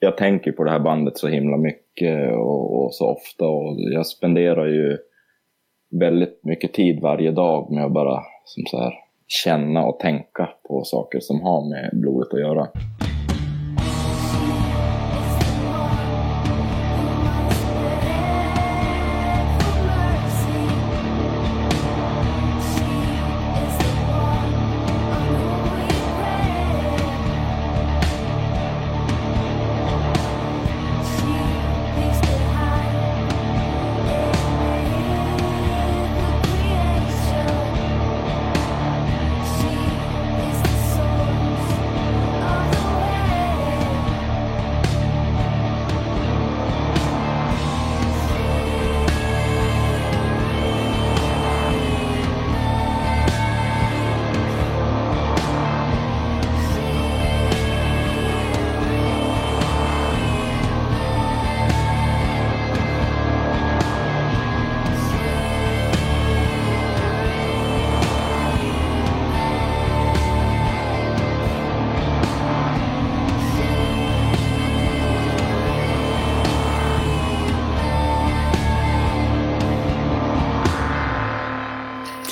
jag tänker på det här bandet så himla mycket och, och, så ofta och jag spenderar ju väldigt mycket tid varje dag med att bara som så här, känna och tänka på saker som har med blodet att göra.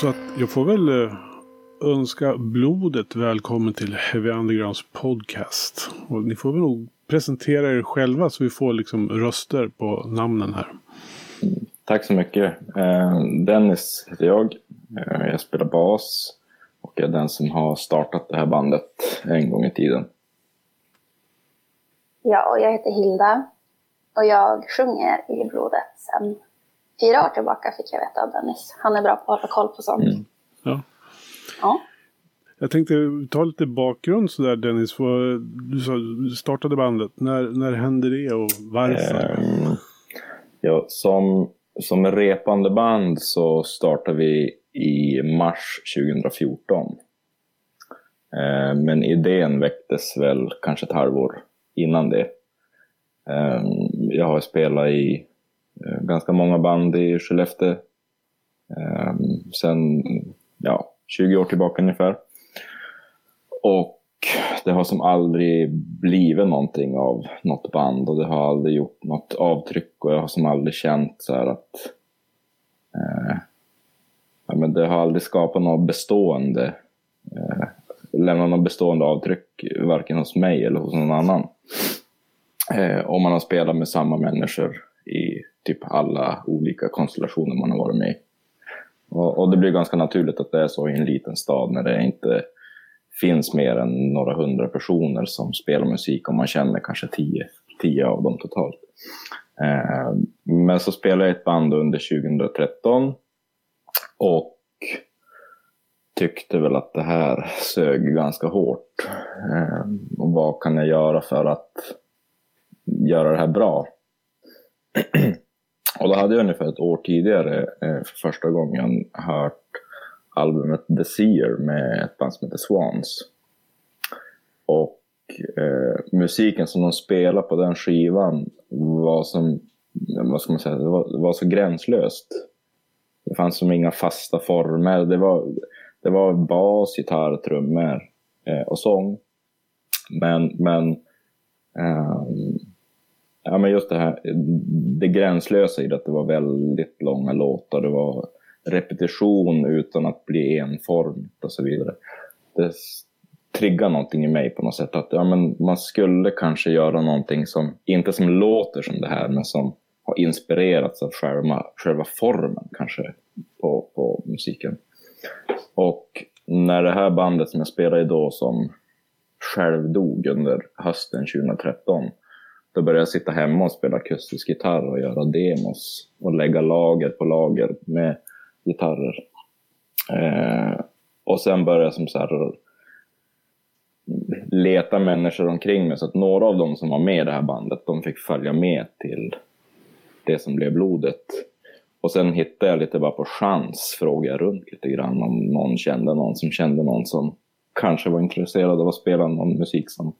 Så att jag får väl eh, önska blodet välkommen till Heavy Undergrounds podcast. Och ni får väl nog presentera er själva så vi får liksom röster på namnen här. Tack så mycket. Eh, Dennis heter jag. Eh, jag spelar bas och är den som har startat det här bandet en gång i tiden. Ja, och jag heter Hilda och jag sjunger i blodet sen fyra år tillbaka fick jag veta av Dennis. Han är bra på att hålla koll på sånt. Mm. Ja. ja. Jag tänkte ta lite bakgrund sådär Dennis. För du sa, du startade bandet. När, när hände det och varför? Um, ja, som, som repande band så startade vi i mars 2014. Uh, men idén väcktes väl kanske ett halvår innan det. Um, jag har spelat i Eh, ganska många band i Skellefteå. Eh, sen ja, 20 år tillbaka ungefär. Och det har som aldrig blivit någonting av något band och det har aldrig gjort något avtryck och jag har som aldrig känt så här att eh, ja, men det har aldrig skapat något bestående eh, lämnat något bestående avtryck varken hos mig eller hos någon annan. Eh, om man har spelat med samma människor i typ alla olika konstellationer man har varit med i. Och, och, det blir ganska naturligt att det är så i en liten stad när det inte finns mer än några hundra personer som spelar musik och man känner kanske tio, tio av dem totalt. Eh, men så spelade jag ett band under 2013 och tyckte väl att det här sög ganska hårt. Eh, och vad kan jag göra för att göra det här bra? Och då hade jag ungefär ett år tidigare eh, för första gången hört albumet The Seer med ett band som heter Swans. Och eh, musiken som de spelade på den skivan var som, vad ska man säga, det var, det var så gränslöst. Det fanns som inga fasta former. Det var, det var bas, gitarr, trummor eh, och sång. Men, men eh, Ja, men just det här, det gränslösa i det, att det var väldigt långa låtar. Det var repetition utan att bli enformigt och så vidare. Det triggar någonting i mig på något sätt. Att ja, men man skulle kanske göra någonting som, inte som låter som det här, men som har inspirerats av själva, själva formen kanske på, på musiken. Och när det här bandet som jag spelade i då som själv dog under hösten 2013 då började jag sitta hemma och spela akustisk gitarr och göra demos och lägga lager på lager med gitarrer. Eh, och sen började jag som så här leta människor omkring mig så att några av dem som var med i det här bandet, de fick följa med till det som blev blodet. Och sen hittade jag lite bara på chans, frågade jag runt lite grann om någon kände någon som kände någon som kanske var intresserad av att spela någon musik som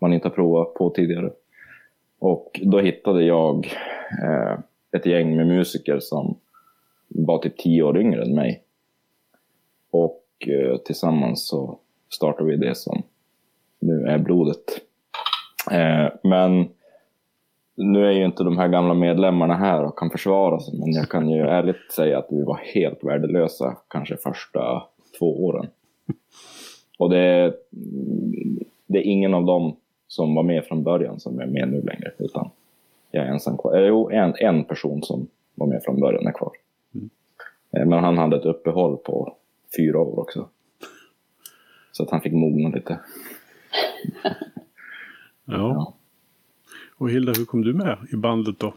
man inte har provat på tidigare. Och då hittade jag eh, ett gäng med musiker som var typ tio år yngre än mig. Och eh, tillsammans så startade vi det som nu är blodet. Eh, men nu är ju inte de här gamla medlemmarna här och kan försvara sig, men jag kan ju ärligt säga att vi var helt värdelösa kanske första två åren. Och det, det är ingen av dem som var med från början som är med nu längre, utan jag är ensam kvar. Eh, jo, en, en person som var med från början är kvar. Mm. Eh, men han hade ett uppehåll på fyra år också. Så att han fick mogna lite. ja. ja. Och Hilda, hur kom du med i bandet då?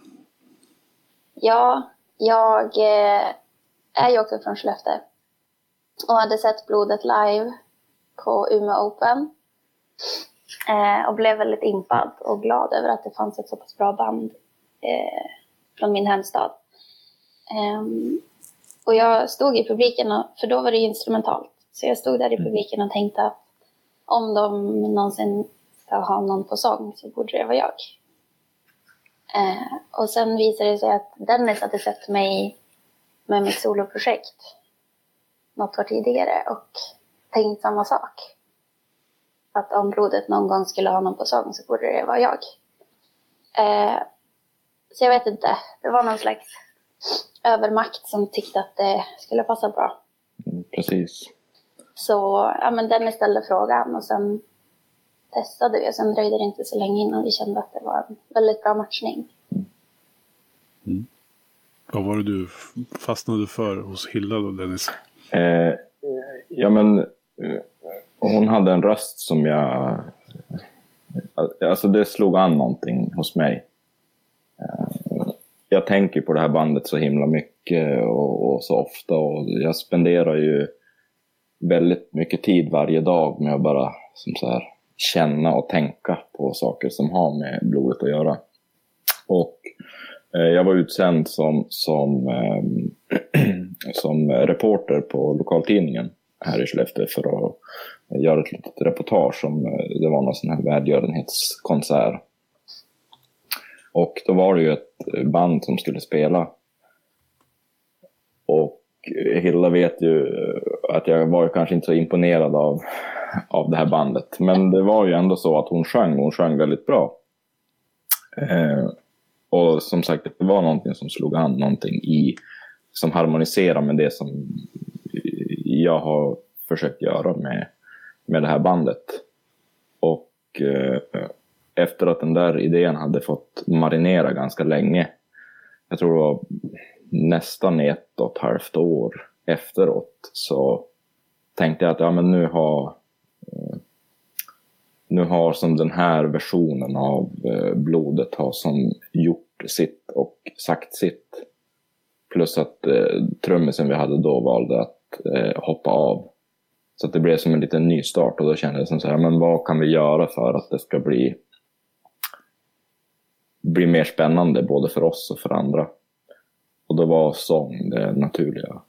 Ja, jag eh, är ju också från Skellefteå. Och hade sett Blodet live på Umeå Open. Eh, och blev väldigt impad och glad över att det fanns ett så pass bra band eh, från min hemstad. Um, och jag stod i publiken, och, för då var det instrumentalt. Så jag stod där i mm. publiken och tänkte att om de någonsin ska ha någon på sång så borde det vara jag. Eh, och sen visade det sig att Dennis hade sett mig med mitt soloprojekt något år tidigare och tänkt samma sak. Att om blodet någon gång skulle ha någon på sång så borde det vara jag. Eh, så jag vet inte, det var någon slags övermakt som tyckte att det skulle passa bra. Mm, precis. Så ja, men Dennis ställde frågan och sen testade vi och sen dröjde det inte så länge innan vi kände att det var en väldigt bra matchning. Mm. Vad var det du fastnade för hos Hilda då, Dennis? Eh, ja, men och hon hade en röst som jag... Alltså det slog an någonting hos mig. Eh, jag tänker på det här bandet så himla mycket och, och så ofta och jag spenderar ju väldigt mycket tid varje dag med att bara som så här, känna och tänka på saker som har med blodet att göra. Och eh, jag var utsänd som, som, eh, som reporter på lokaltidningen här i Skellefteå för att göra ett litet reportage om eh, det var någon sån här välgörenhetskonsert. Och då var det ju ett band som skulle spela. Och Hilda vet ju eh, att jag var kanske inte så imponerad av, av det här bandet. Men det var ju ändå så att hon sjöng, och hon sjöng väldigt bra. Eh, och som sagt, det var någonting som slog an, någonting i, som harmoniserar med det som jag har försökt göra med, med det här bandet. Och eh, efter att den där idén hade fått marinera ganska länge, jag tror det var nästan ett och ett halvt år efteråt så tänkte jag att ja, men nu har eh, nu har som den här versionen av eh, blodet har som gjort sitt och sagt sitt. Plus att eh, trummisen vi hade då valde att eh, hoppa av. Så att det blev som en liten nystart och då kände jag som så här, men vad kan vi göra för att det ska bli, bli mer spännande både för oss och för andra. Och då var sång det naturliga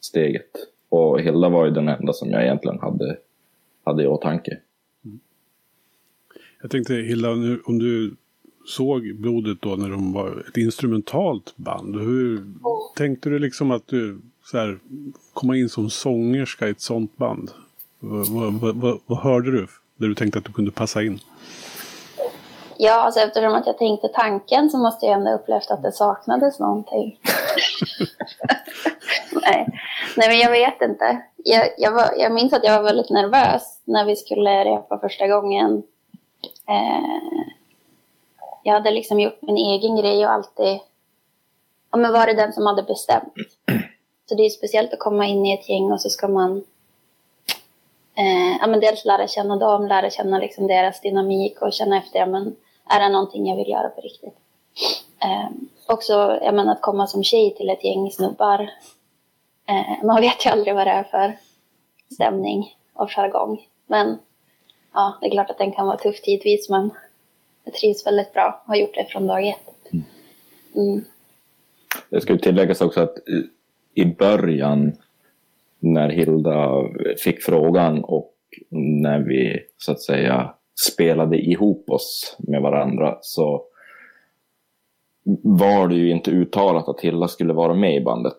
steget. Och Hilda var ju den enda som jag egentligen hade, hade i åtanke. Mm. Jag tänkte Hilda, om du såg blodet då när de var ett instrumentalt band. Hur tänkte du liksom att du så här, komma in som sångerska i ett sånt band? Vad, vad, vad, vad hörde du där du tänkte att du kunde passa in? Ja, alltså eftersom att jag tänkte tanken så måste jag ändå upplevt att det saknades någonting. Nej. Nej, men jag vet inte. Jag, jag, var, jag minns att jag var väldigt nervös när vi skulle repa första gången. Eh, jag hade liksom gjort min egen grej och alltid ja, men var det den som hade bestämt. Så det är speciellt att komma in i ett gäng och så ska man eh, ja, men dels lära känna dem, lära känna liksom deras dynamik och känna efter, ja, men är det någonting jag vill göra på riktigt? Eh, också jag menar, att komma som tjej till ett gäng snubbar. Eh, man vet ju aldrig vad det är för stämning och jargong. Men ja, det är klart att den kan vara tuff tidvis, men jag trivs väldigt bra och har gjort det från dag ett. Mm. Det ska tilläggas också att i början när Hilda fick frågan och när vi så att säga spelade ihop oss med varandra så var det ju inte uttalat att Hilda skulle vara med i bandet.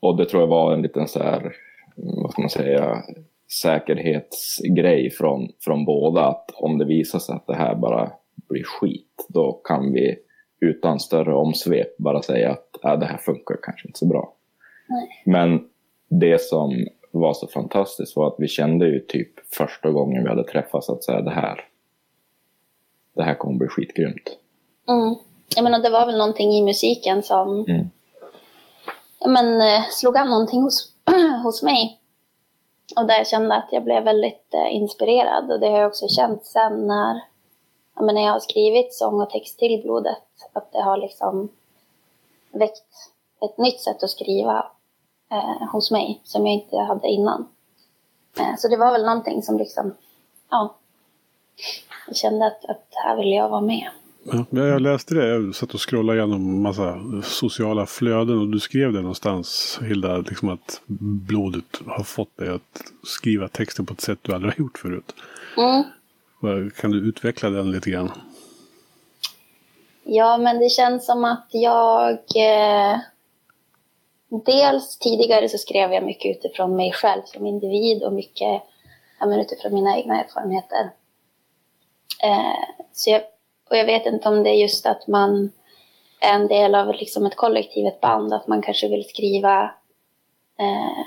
Och det tror jag var en liten så här, vad ska man säga, säkerhetsgrej från, från båda. Att om det visar sig att det här bara blir skit, då kan vi utan större omsvep bara säga att äh, det här funkar kanske inte så bra. Nej. Men det som var så fantastiskt var att vi kände ju typ första gången vi hade träffats att säga det här, det här kommer bli skitgrymt. Mm. Jag menar, det var väl någonting i musiken som Mm. ja, men, eh, slog an någonting hos, hos mig. Och där jag kände att jag blev väldigt eh, inspirerad. Och det har jag också känt sen när, ja, men när jag har skrivit sång och text till blodet. Att det har liksom väckt ett nytt sätt att skriva eh, hos mig som jag inte hade innan. Eh, så det var väl någonting som liksom, ja, jag kände att, att här vill jag vara med. Ja, jag läste det. Jag satt och scrollade igenom massa sociala flöden och du skrev det någonstans, Hilda, liksom att blodet har fått dig att skriva texter på ett sätt du aldrig har gjort förut. Mm. Kan du utveckla den lite grann? Ja, men det känns som att jag... Eh, dels tidigare så skrev jag mycket utifrån mig själv som individ och mycket ja, men utifrån mina egna erfarenheter. Eh, så jag, och jag vet inte om det är just att man är en del av liksom ett kollektiv, ett band, att man kanske vill skriva eh,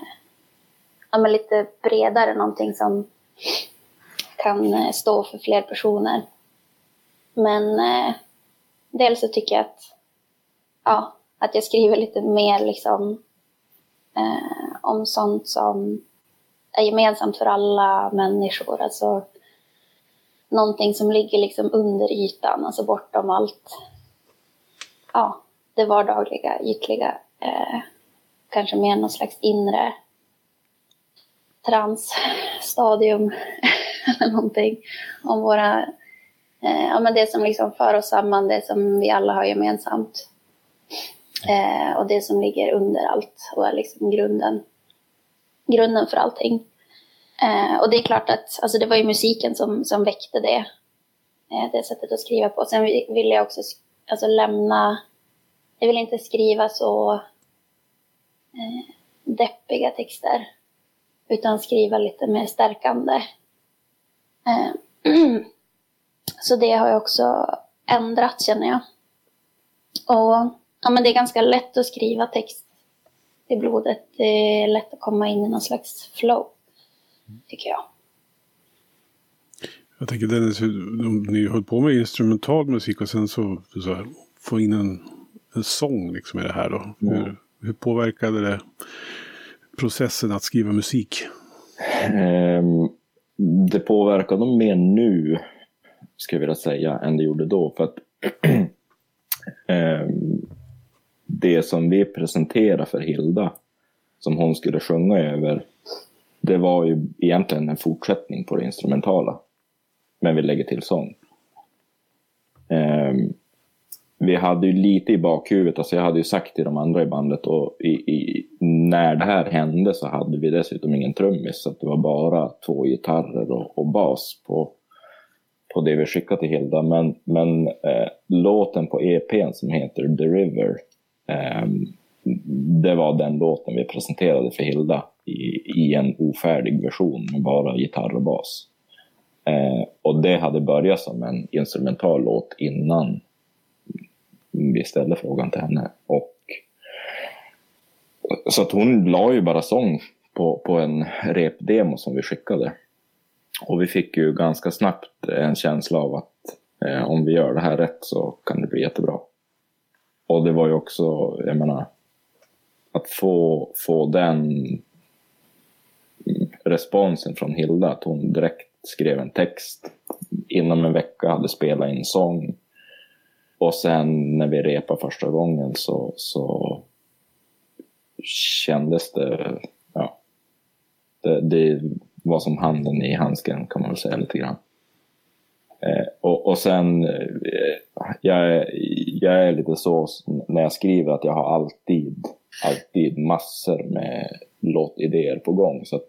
ja, men lite bredare, någonting som kan eh, stå för fler personer. Men eh, dels så tycker jag att, ja, att jag skriver lite mer liksom, eh, om sånt som är gemensamt för alla människor. Alltså någonting som ligger liksom under ytan, alltså bortom allt ja, det vardagliga, ytliga. Eh, kanske mer någon slags inre transstadium eller någonting. Om våra Eh, ja, men det som liksom för oss samman, det som vi alla har gemensamt. Eh, och det som ligger under allt och är liksom grunden, grunden för allting. Eh, och det är klart att alltså det var ju musiken som, som väckte det, eh, det sättet att skriva på. Sen ville jag också alltså lämna, jag ville inte skriva så eh, deppiga texter, utan skriva lite mer stärkande. Eh, Så det har jag också ändrat känner jag. Och ja, men det är ganska lätt att skriva text i blodet. Det är lätt att komma in i någon slags flow, tycker jag. Jag tänker Dennis, ni höll på med instrumental musik och sen så, så här, få in en, en sång liksom i det här då. Hur, hur påverkade det processen att skriva musik? Ehm, det påverkar dem mer nu, ska jag vilja säga, än det gjorde då. För att ehm, det som vi presenterade för Hilda, som hon skulle sjunga över, det var ju egentligen en fortsättning på det instrumentala. Men vi lägger till sång. Ehm, vi hade ju lite i bakhuvudet, alltså jag hade ju sagt till de andra i bandet och i, i, när det här hände så hade vi dessutom ingen trummis så att det var bara två gitarrer och, och bas på, på det vi skickade till Hilda. Men, men eh, låten på EPn som heter The River, eh, det var den låten vi presenterade för Hilda i, i en ofärdig version med bara gitarr och bas. Eh, och det hade börjat som en instrumental låt innan vi ställde frågan till henne. Och, så att hon la ju bara sång på, på en repdemo som vi skickade. Och vi fick ju ganska snabbt en känsla av att eh, om vi gör det här rätt så kan det bli jättebra. Och det var ju också, jag menar, att få, få den responsen från Hilda, att hon direkt skrev en text, inom en vecka hade spelat in sång. Och sen när vi repade första gången så, så kändes det, ja, det, det var som handen i handsken kan man väl säga lite grann. Eh, och, och sen, eh, jag, är- jag är lite så när jag skriver att jag har alltid, alltid massor med låtidéer på gång. Så att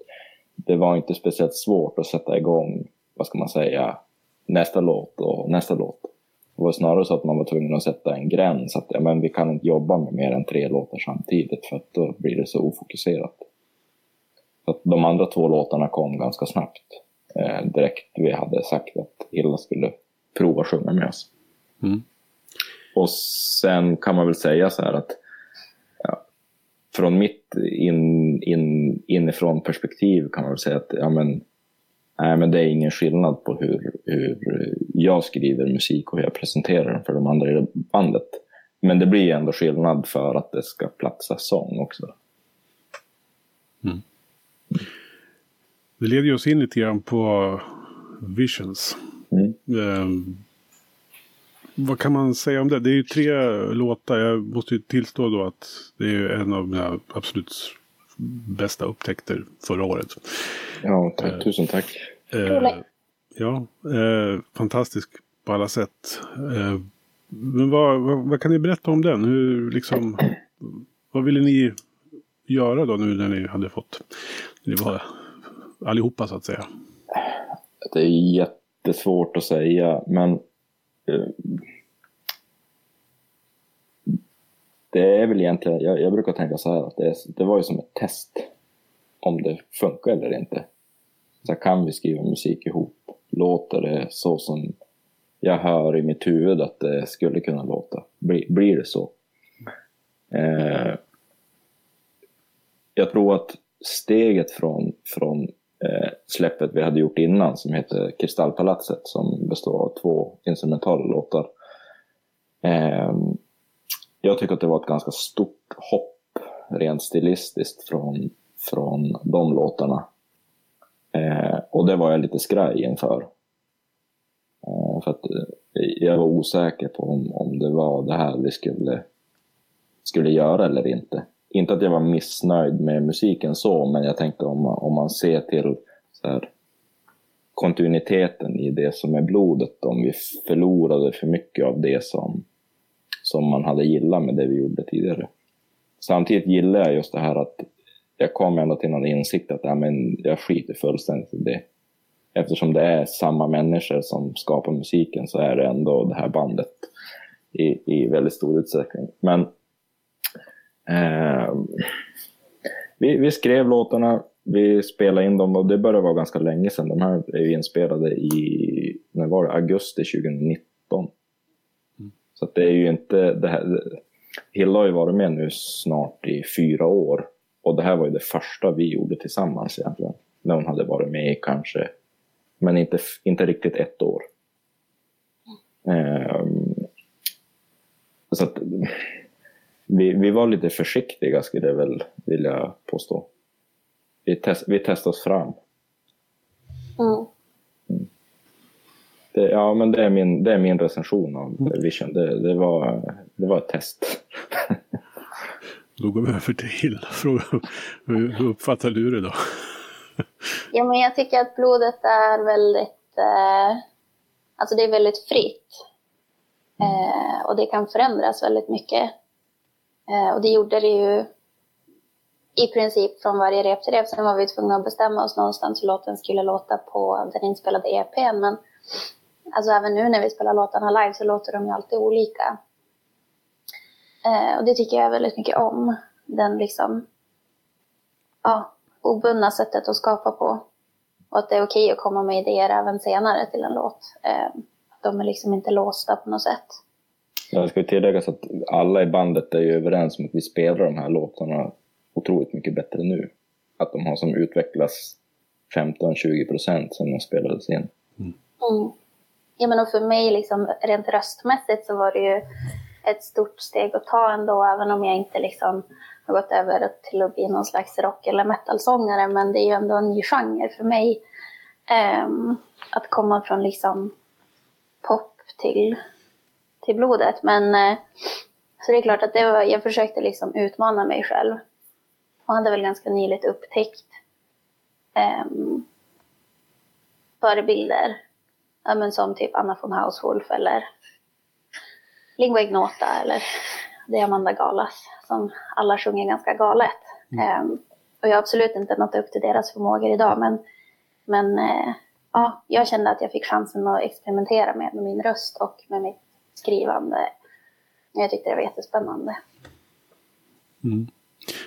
det var inte speciellt svårt att sätta igång, vad ska man säga, nästa låt och nästa låt. Det var snarare så att man var tvungen att sätta en gräns. Att ja, men vi kan inte jobba med mer än tre låtar samtidigt för att då blir det så ofokuserat. Så att de andra två låtarna kom ganska snabbt. Eh, direkt vi hade sagt att Hilda skulle prova sjunga med oss. Mm. Och sen kan man väl säga så här att ja, från mitt in, in, inifrån perspektiv kan man väl säga att ja, men, nej, men det är ingen skillnad på hur, hur jag skriver musik och hur jag presenterar den för de andra i bandet. Men det blir ändå skillnad för att det ska platsa sång också. Det leder ju oss in lite grann på Visions. Mm. Eh, vad kan man säga om det? Det är ju tre låtar. Jag måste ju tillstå då att det är en av mina absolut bästa upptäckter förra året. Ja, tack, tusen tack. Eh, ja, eh, fantastisk på alla sätt. Eh, men vad, vad, vad, kan ni berätta om den? Hur, liksom, vad ville ni göra då nu när ni hade fått, ni var allihopa så att säga? Det är jättesvårt att säga, men eh, det är väl egentligen, jag, jag brukar tänka så här att det, det, var ju som ett test om det funkar eller inte. Så kan vi skriva musik ihop? Låter det så som jag hör i mitt huvud att det skulle kunna låta? Blir, blir det så? Eh, jag tror att steget från, från Eh, släppet vi hade gjort innan som heter Kristallpalatset som består av två instrumentala låtar. Eh, jag tycker att det var ett ganska stort hopp rent stilistiskt från, från de låtarna. Eh, och det var jag lite skraj inför. Eh, för att eh, jag var osäker på om, om det var det här vi skulle, skulle göra eller inte. Inte att jag var missnöjd med musiken så, men jag tänkte om man, om man ser till så här, kontinuiteten i det som är blodet, om vi förlorade för mycket av det som, som man hade gillat med det vi gjorde tidigare. Samtidigt gillar jag just det här att jag kom ändå till någon insikt att ja, men jag skiter fullständigt i det. Eftersom det är samma människor som skapar musiken så är det ändå det här bandet i, i väldigt stor utsträckning. Men eh, vi, vi, skrev låtarna, vi spelade in dem och det började vara ganska länge sedan. De här är inspelade i, när var det, augusti 2019. Mm. Så det är ju inte det här. Hilla har ju varit med nu snart i fyra år och det här var ju det första vi gjorde tillsammans egentligen. När hon hade varit med i kanske, men inte, inte riktigt ett år. Um, så att, vi, vi var lite försiktiga skulle jag väl vilja påstå. Vi, test, vi testade oss fram. Mm. Det, ja, men det är min, det är min recension av mm. Vision. Det, det, var, det var ett test. Då går vi över till Hill. Hur uppfattar du det då? Ja, men jag tycker att blodet är väldigt, eh, alltså det är väldigt fritt. Eh, och det kan förändras väldigt mycket. Eh, och det gjorde det ju i princip från varje rep till rep. Sen var vi tvungna att bestämma oss någonstans hur låten skulle låta på den inspelade EPn. Men alltså även nu när vi spelar låtarna live så låter de ju alltid olika. Eh, och det tycker jag väldigt mycket om. Den liksom, ja, obundna sättet att skapa på. Och att det är okej att komma med idéer även senare till en låt. Eh, de är liksom inte låsta på något sätt. Jag ska tillägga att alla i bandet är ju överens om att vi spelar de här låtarna otroligt mycket bättre nu. Att de har som utvecklats 15-20 procent sen de spelades in. Mm. Mm. Ja men och för mig liksom rent röstmässigt så var det ju ett stort steg att ta ändå, även om jag inte liksom har gått över till att bli någon slags rock eller metalsångare. Men det är ju ändå en ny genre för mig. Um, att komma från liksom pop till, till blodet. Men uh, så det är klart att det var, jag försökte liksom utmana mig själv. Och hade väl ganska nyligt upptäckt um, förebilder. Ja, men som typ Anna von Hauswolf eller Lingua Ignota eller det är Amanda Galas som alla sjunger ganska galet. Mm. Um, och jag har absolut inte nått upp till deras förmågor idag men, men uh, ja, jag kände att jag fick chansen att experimentera med, med min röst och med mitt skrivande. Jag tyckte det var jättespännande. Mm.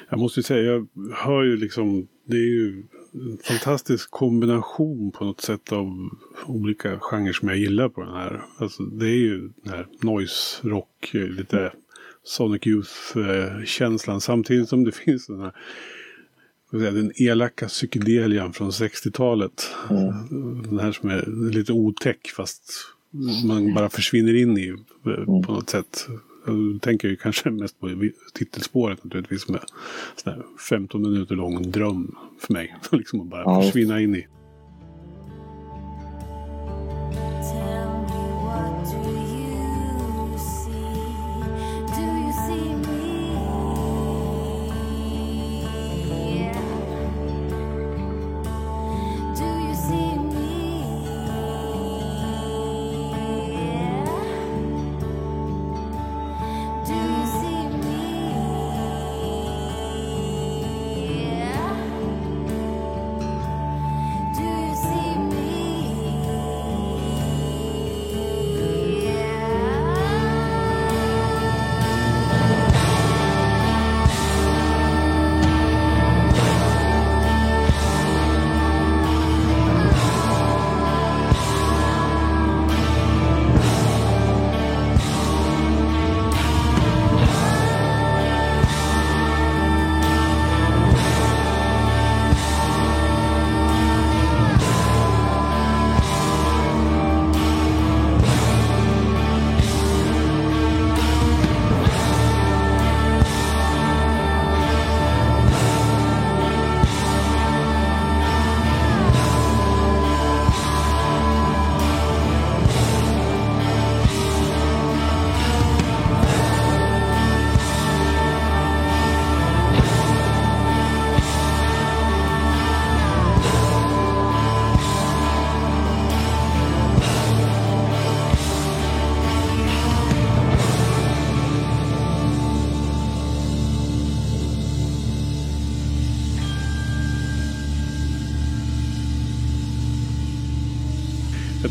Jag måste säga, jag hör ju liksom, det är ju en fantastisk kombination på något sätt av olika genrer som jag gillar på den här. Alltså det är ju den här noise rock, lite Sonic Youth-känslan. Samtidigt som det finns den här den elaka psykedelian från 60-talet. Mm. Den här som är lite otäck fast man bara försvinner in i eh, på något sätt. Jag tänker ju kanske mest på titelspåret naturligtvis med sån 15 minuter lång dröm för mig. liksom att bara försvinna in i.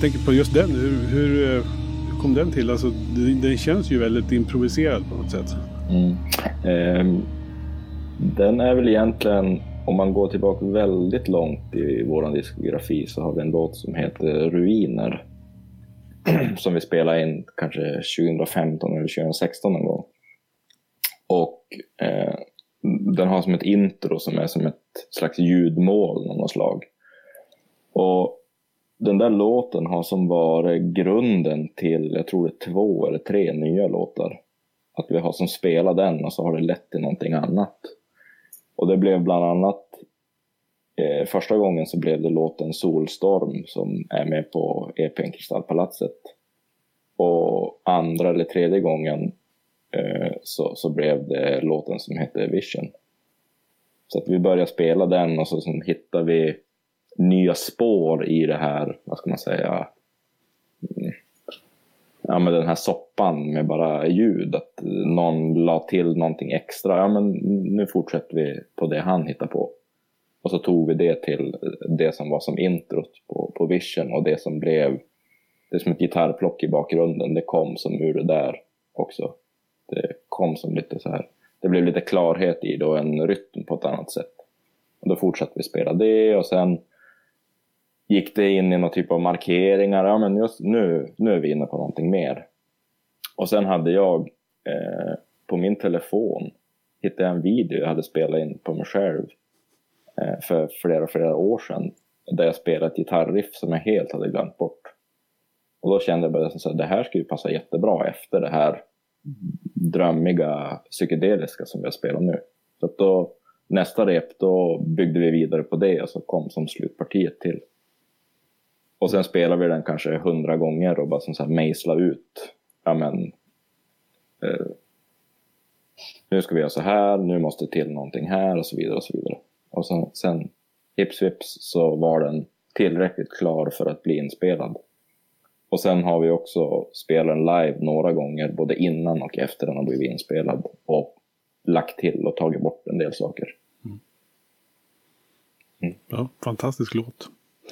tänker på just den. Hur, hur, hur kom den till? Alltså, den känns ju väldigt improviserad på något sätt. Mm. Eh, den är väl egentligen, om man går tillbaka väldigt långt i vår diskografi så har vi en låt som heter Ruiner. som vi spelade in kanske 2015 eller 2016 någon gång. Och eh, den har som ett intro som är som ett slags ljudmål av något slag. Och den där låten har som varit grunden till, jag tror det är två eller tre nya låtar. Att vi har som spelat den och så har det lett till någonting annat. Och det blev bland annat, eh, första gången så blev det låten Solstorm som är med på EPn Kristallpalatset. Och andra eller tredje gången eh, så, så blev det låten som hette Vision. Så att vi började spela den och så hittade vi nya spår i det här, vad ska man säga, ja men den här soppan med bara ljud. Att någon la till någonting extra. Ja men nu fortsätter vi på det han hittar på. Och så tog vi det till det som var som introt på, på Vision och det som blev, det är som ett gitarrplock i bakgrunden, det kom som ur det där också. Det kom som lite så här, det blev lite klarhet i det och en rytm på ett annat sätt. Och då fortsatte vi spela det och sen gick det in i någon typ av markeringar. Ja, men just nu, nu är vi inne på någonting mer. Och sen hade jag eh, på min telefon hittade jag en video jag hade spelat in på mig själv eh, för flera, flera år sedan. Där jag spelade ett gitarriff som jag helt hade glömt bort. Och då kände jag bara att det här skulle passa jättebra efter det här drömmiga psykedeliska som vi har spelat nu. Så då, nästa rep då byggde vi vidare på det och så kom som slutpartiet till och sen spelar vi den kanske hundra gånger och bara som så här mejsla ut. Ja men. Eh, nu ska vi göra så här, nu måste till någonting här och så vidare och så vidare. Och sen, sen hips vips så var den tillräckligt klar för att bli inspelad. Och sen har vi också spelat den live några gånger, både innan och efter den har blivit inspelad. Och lagt till och tagit bort en del saker. Mm. Mm. Ja, fantastisk låt.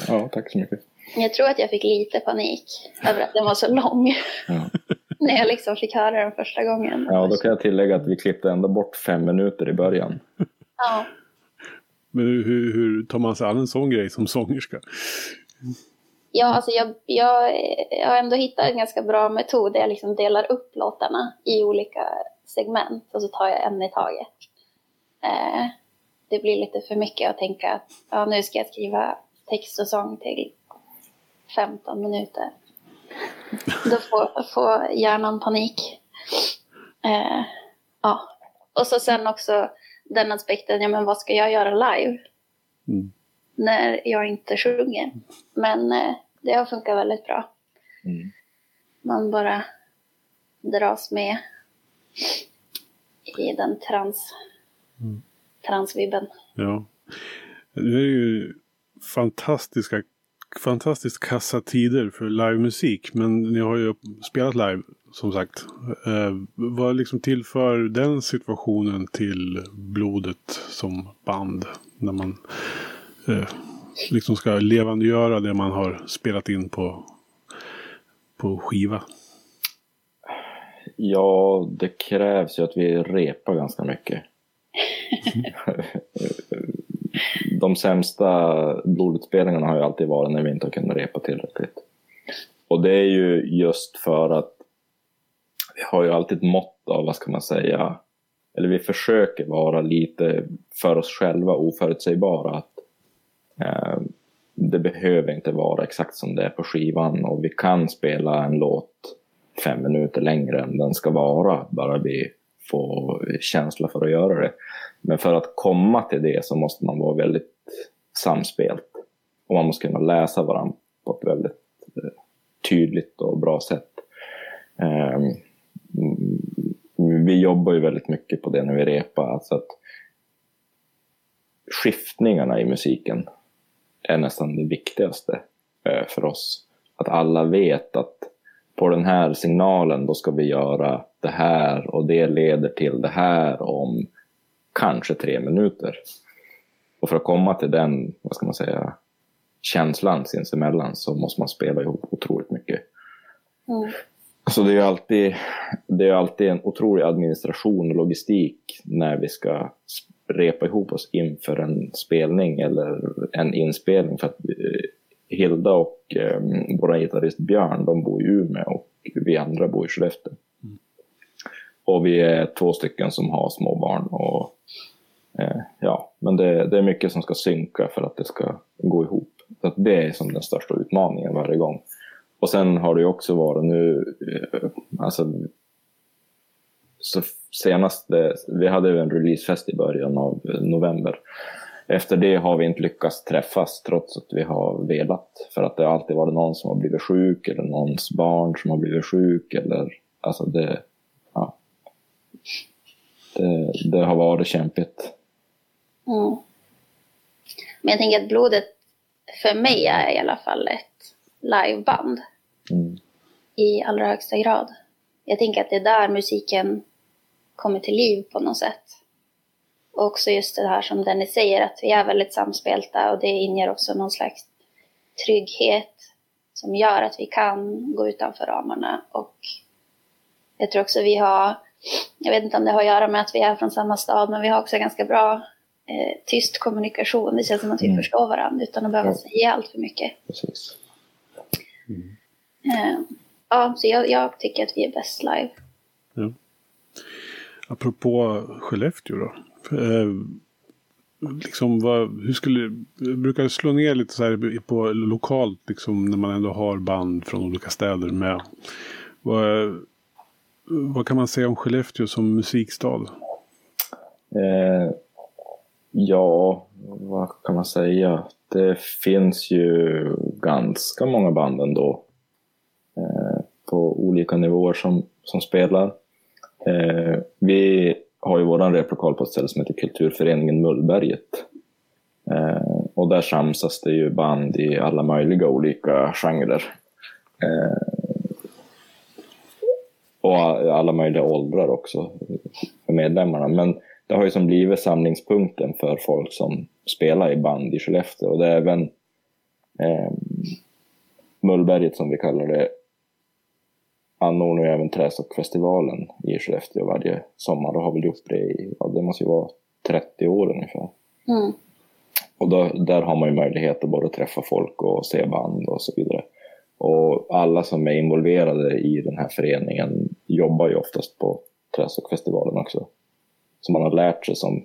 Ja, tack så mycket. Jag tror att jag fick lite panik över att den var så lång. Ja. När jag liksom fick höra den första gången. Ja, då kan jag tillägga att vi klippte ändå bort fem minuter i början. Ja. Men hur, hur tar man sig an en sån grej som sångerska? Ja, alltså jag, jag, jag har ändå hittat en ganska bra metod där jag liksom delar upp låtarna i olika segment och så tar jag en i taget. Eh, det blir lite för mycket att tänka att ja, nu ska jag skriva text och sång till 15 minuter. Då får, får hjärnan panik. Eh, ja. Och så sen också den aspekten, ja men vad ska jag göra live? Mm. När jag inte sjunger. Men eh, det har funkat väldigt bra. Mm. Man bara dras med i den trans, Mm. transvibben. Ja. Det är ju fantastiska, fantastiskt kassa tider för livemusik. Men ni har ju spelat live som sagt. Eh, vad liksom tillför den situationen till blodet som band? När man eh, liksom ska levandegöra det man har spelat in på, på skiva. Ja, det krävs ju att vi repar ganska mycket. De sämsta blodutspelningarna har ju alltid varit när vi inte har kunnat repa tillräckligt. Och det är ju just för att vi har ju alltid ett mått av, vad ska man säga, eller vi försöker vara lite för oss själva oförutsägbara. Att, eh, det behöver inte vara exakt som det är på skivan och vi kan spela en låt fem minuter längre än den ska vara, bara vi får känsla för att göra det. Men för att komma till det så måste man vara väldigt samspelt. Och man måste kunna läsa varandra på ett väldigt eh, tydligt och bra sätt. Ehm, mm, vi jobbar ju väldigt mycket på det när vi repar. Alltså att skiftningarna i musiken är nästan det viktigaste eh, för oss. Att alla vet att på den här signalen då ska vi göra det här och det leder till det här om kanske tre minuter. Och för att komma till den, vad ska man säga, känslan sinsemellan så måste man spela ihop otroligt mycket. Mm. Så det är ju alltid, det är alltid en otrolig administration och logistik när vi ska repa ihop oss inför en spelning eller en inspelning. För att Hilda och eh, vår gitarrist Björn, de bor i Umeå och vi andra bor i Skellefteå. Mm. Och vi är två stycken som har små barn. Och, eh, Eh, ja, men det, det, är mycket som ska synka för att det ska gå ihop. Så det är som den största utmaningen varje gång. Och sen har det ju också varit nu, eh, alltså så senast, vi hade ju en releasefest i början av november. Efter det har vi inte lyckats träffas trots att vi har velat. För att det har alltid varit någon som har blivit sjuk eller någons barn som har blivit sjuk. Eller, alltså det, ja. det, det har varit kämpigt. Mm. Men jag tänker att blodet för mig är i alla fall ett liveband. Mm. I allra högsta grad. Jag tänker att det är där musiken kommer till liv på något sätt. Och också just det här som Dennis säger, att vi är väldigt samspelta och det inger också någon slags trygghet som gör att vi kan gå utanför ramarna. Och jag tror också vi har, jag vet inte om det har att göra med att vi är från samma stad, men vi har också ganska bra eh, tyst kommunikation. Det känns som att vi mm. förstår varandra utan att behöva ja. säga allt för mycket. Precis. Mm. Eh, ja, så jag, jag, tycker att vi är bäst live. Ja. Apropå Skellefteå då. Eh, liksom vad, hur skulle, jag brukar slå ner lite så här på lokalt liksom när man ändå har band från olika städer med. Vad, vad kan man säga om Skellefteå som musikstad? Eh, ja, vad kan man säga? Det finns ju ganska många band ändå. Eh, på olika nivåer som, som spelar. Eh, vi har ju våran replokal på ett ställe som heter Kulturföreningen Mullberget. Eh, och där samsas det ju band i alla möjliga olika genrer. Eh, och alla möjliga åldrar också för medlemmarna. Men det har ju som blivit samlingspunkten för folk som spelar i band i Skellefteå. Och det är även eh, Mullberget som vi kallar det anordnar ju även Trästockfestivalen i Skellefteå varje sommar och har väl gjort det i, ja, det måste ju vara 30 år ungefär. Mm. och då, där har man ju möjlighet att både träffa folk och se band och så vidare. Och alla som är involverade i den här föreningen jobbar ju oftast på Trästockfestivalen också. Så man har lärt sig som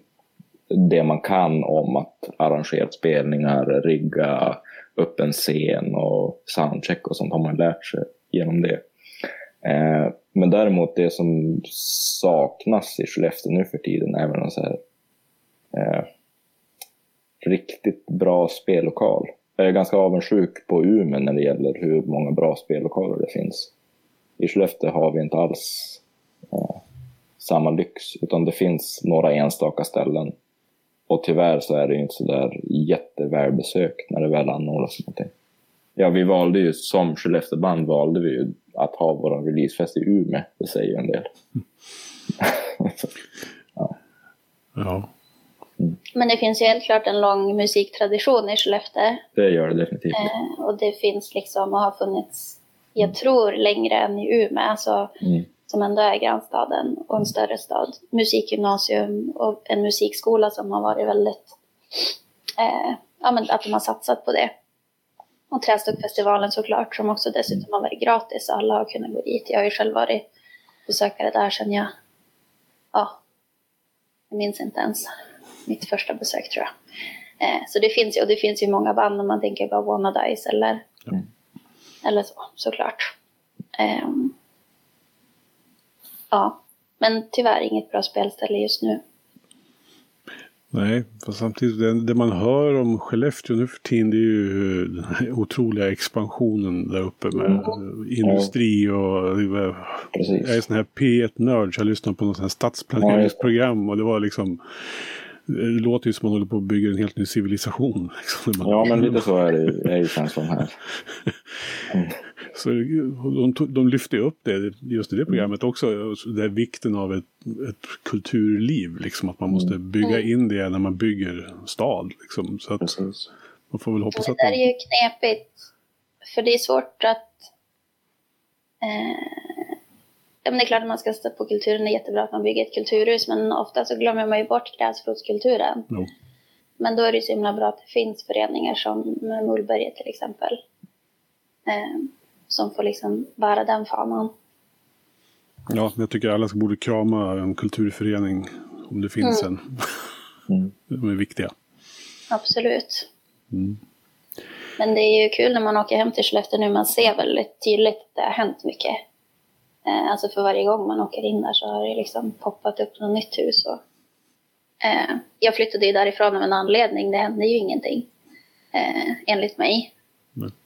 det man kan om att arrangera spelningar, rigga upp en scen och soundcheck och sånt har man lärt sig genom det. Eh, men däremot det som saknas i Skellefteå nu för tiden är väl en så här, eh, riktigt bra spellokal. Jag är ganska avundsjuk på Umeå när det gäller hur många bra spellokaler det finns. I Skellefteå har vi inte alls eh, samma lyx, utan det finns några enstaka ställen. Och tyvärr så är det ju inte sådär jättevälbesökt när det väl anordnas någonting. Ja, vi valde ju som Skellefteåband valde vi ju att ha vår releasefest i Umeå. Det säger ju en del. ja. ja. Mm. Men det finns ju helt klart en lång musiktradition i Skellefteå. Det gör det definitivt. Eh, och det finns liksom och har funnits, jag tror, längre än i Umeå. Alltså, mm. Som ändå är grannstaden och en större stad. Musikgymnasium och en musikskola som har varit väldigt, eh, ja men att de har satsat på det. Och Trästuckfestivalen såklart, som också dessutom har varit gratis. Alla har kunnat gå dit. Jag har ju själv varit besökare där sedan jag, ja, jag minns inte ens mitt första besök tror jag. Eh, så det finns ju, och det finns ju många band om man tänker på Wanna Dice eller, mm. eller så, såklart. Eh, ja, men tyvärr inget bra spelställe just nu. Nej, fast samtidigt det, det, man hör om Skellefteå nu för tiden det är ju den här otroliga expansionen där uppe med mm. industri och... Precis. Jag är sån här P1-nörd så jag lyssnade på något sånt här stadsplaneringsprogram och det var liksom... Det låter ju som att man håller på att bygga en helt ny civilisation. Liksom, ja, men lite så är det är ju känslan här. Mm. Så de, de lyfte upp det just i det programmet också, det vikten av ett, ett kulturliv, liksom att man måste mm. bygga mm. in det när man bygger stad. Liksom. Så att man får väl hoppas att... Det där är ju knepigt, för det är svårt att... Eh, ja, men det är klart att man ska stå på kulturen, det är jättebra att man bygger ett kulturhus, men ofta så glömmer man ju bort gräsrotskulturen. No. Men då är det så himla bra att det finns föreningar som Mullberget till exempel. Eh, som får liksom bära den fanan. Ja, jag tycker alla borde krama en kulturförening om det finns mm. en. Mm. De är viktiga. Absolut. Mm. Men det är ju kul när man åker hem till Skellefteå nu, man ser väldigt tydligt att det har hänt mycket. Eh, alltså för varje gång man åker in där så har det liksom poppat upp något nytt hus. Och, eh, jag flyttade ju därifrån av en anledning, det hände ju ingenting. Eh, enligt mig.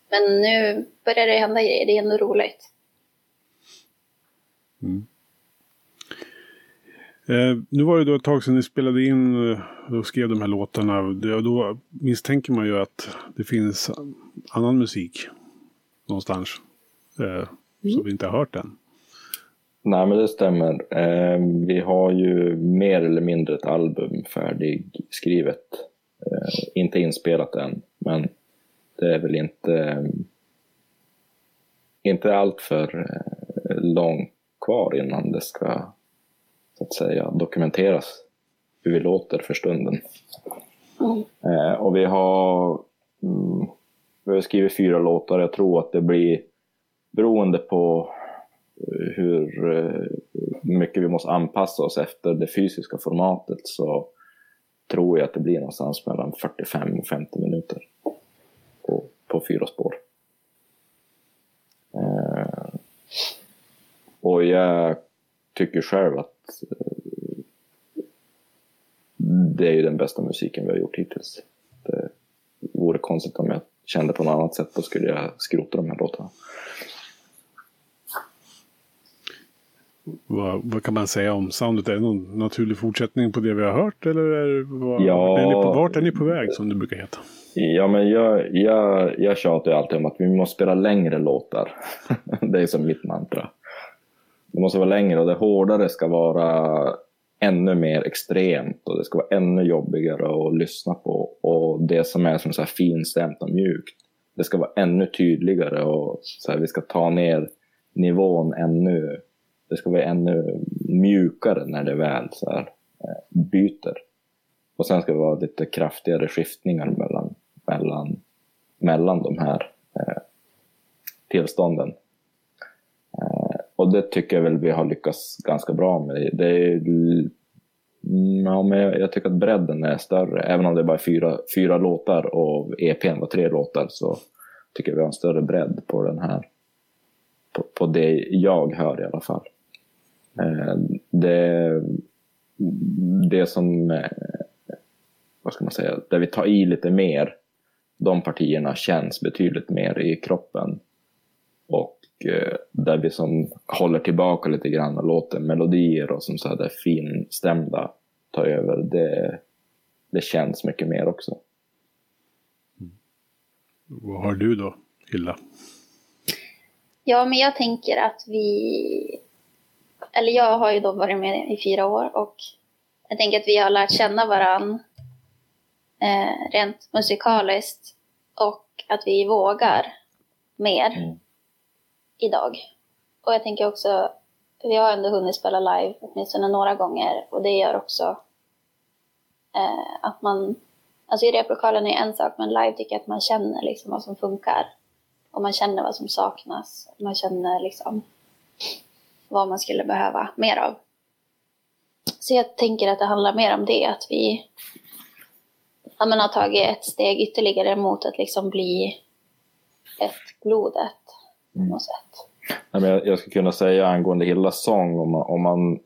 Men nu börjar det hända grejer, det är ändå roligt. Mm. Eh, nu var det då ett tag sedan ni spelade in eh, och skrev de här låtarna. Då misstänker man ju att det finns annan musik någonstans. Eh, mm. Som vi inte har hört än. Nej men det stämmer. Eh, vi har ju mer eller mindre ett album färdigskrivet. Eh, inte inspelat än, men det är väl inte, inte allt för eh, långt kvar innan det ska så att säga dokumenteras hur vi låter för stunden. Mm. Eh, och vi har, mm, vi har skrivit fyra låtar. Jag tror att det blir beroende på eh, hur mycket vi måste anpassa oss efter det fysiska formatet så tror jag att det blir någonstans mellan 45 och 50 minuter på fyra spår. Eh, och jag tycker själv att eh, det är ju den bästa musiken vi har gjort hittills. Det vore konstigt om jag kände på något annat sätt, då skulle jag skrota de här låtarna. Vad, vad, kan man säga om soundet? Är det någon naturlig fortsättning på det vi har hört? Eller är, vad, ja, är ni på, vart är ni på väg som det brukar heta? Ja, men jag, jag, jag tjatar ju alltid om att vi måste spela längre låtar. det är som mitt mantra. Det måste vara längre och det hårdare ska vara ännu mer extremt och det ska vara ännu jobbigare att lyssna på. Och det som är som så här finstämt och mjukt, det ska vara ännu tydligare och så här, vi ska ta ner nivån ännu. Det ska vara ännu mjukare när det väl så här, eh, byter. Och sen ska det vara lite kraftigare skiftningar mellan, mellan, de här eh, tillstånden. Eh, och det tycker jag väl vi har lyckats ganska bra med. Det är, ja, men jag tycker att bredden är större. Även om det är bara fyra, fyra låtar och EPn var tre låtar så tycker jag vi har en större bredd på den här. På, på det jag hör i alla fall. Eh, det, det som, eh, vad ska man säga, där vi tar i lite mer, de partierna känns betydligt mer i kroppen. Och eh, där vi som håller tillbaka lite grann och låter melodier och som så här finstämda ta över, det, det känns mycket mer också. Vad har du då, Hilla? Ja, men jag tänker att vi... Eller jag har ju då varit med i fyra år och jag tänker att vi har lärt känna varann eh, rent musikaliskt och att vi vågar mer mm. idag. Och jag tänker också, vi har ändå hunnit spela live åtminstone några gånger och det gör också eh, att man, alltså i replokalen är en sak men live tycker jag att man känner liksom vad som funkar och man känner vad som saknas. Man känner liksom vad man skulle behöva mer av. Så jag tänker att det handlar mer om det, att vi ja, men har tagit ett steg ytterligare mot att liksom bli ett blodet på något sätt. Nej, men jag, jag skulle kunna säga angående Hillas sång, om man, om, man,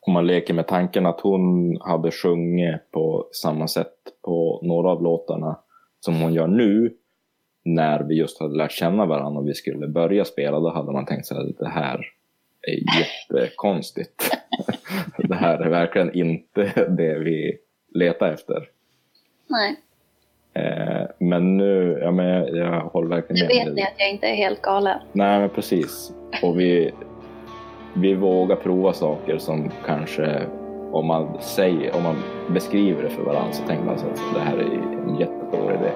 om man leker med tanken att hon hade sjungit på samma sätt på några av låtarna som hon gör nu, när vi just hade lärt känna varandra och vi skulle börja spela, då hade man tänkt sig att det här är jättekonstigt. det här är verkligen inte det vi letar efter. Nej. Eh, men nu, ja men jag, jag håller verkligen med. Nu vet ni att jag inte är helt galen. Nej men precis. Och vi, vi vågar prova saker som kanske, om man säger, om man beskriver det för varandra så tänker man att det här är en jättedålig idé.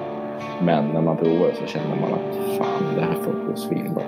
Men när man provar det så känner man att fan, det här funkar svinbra.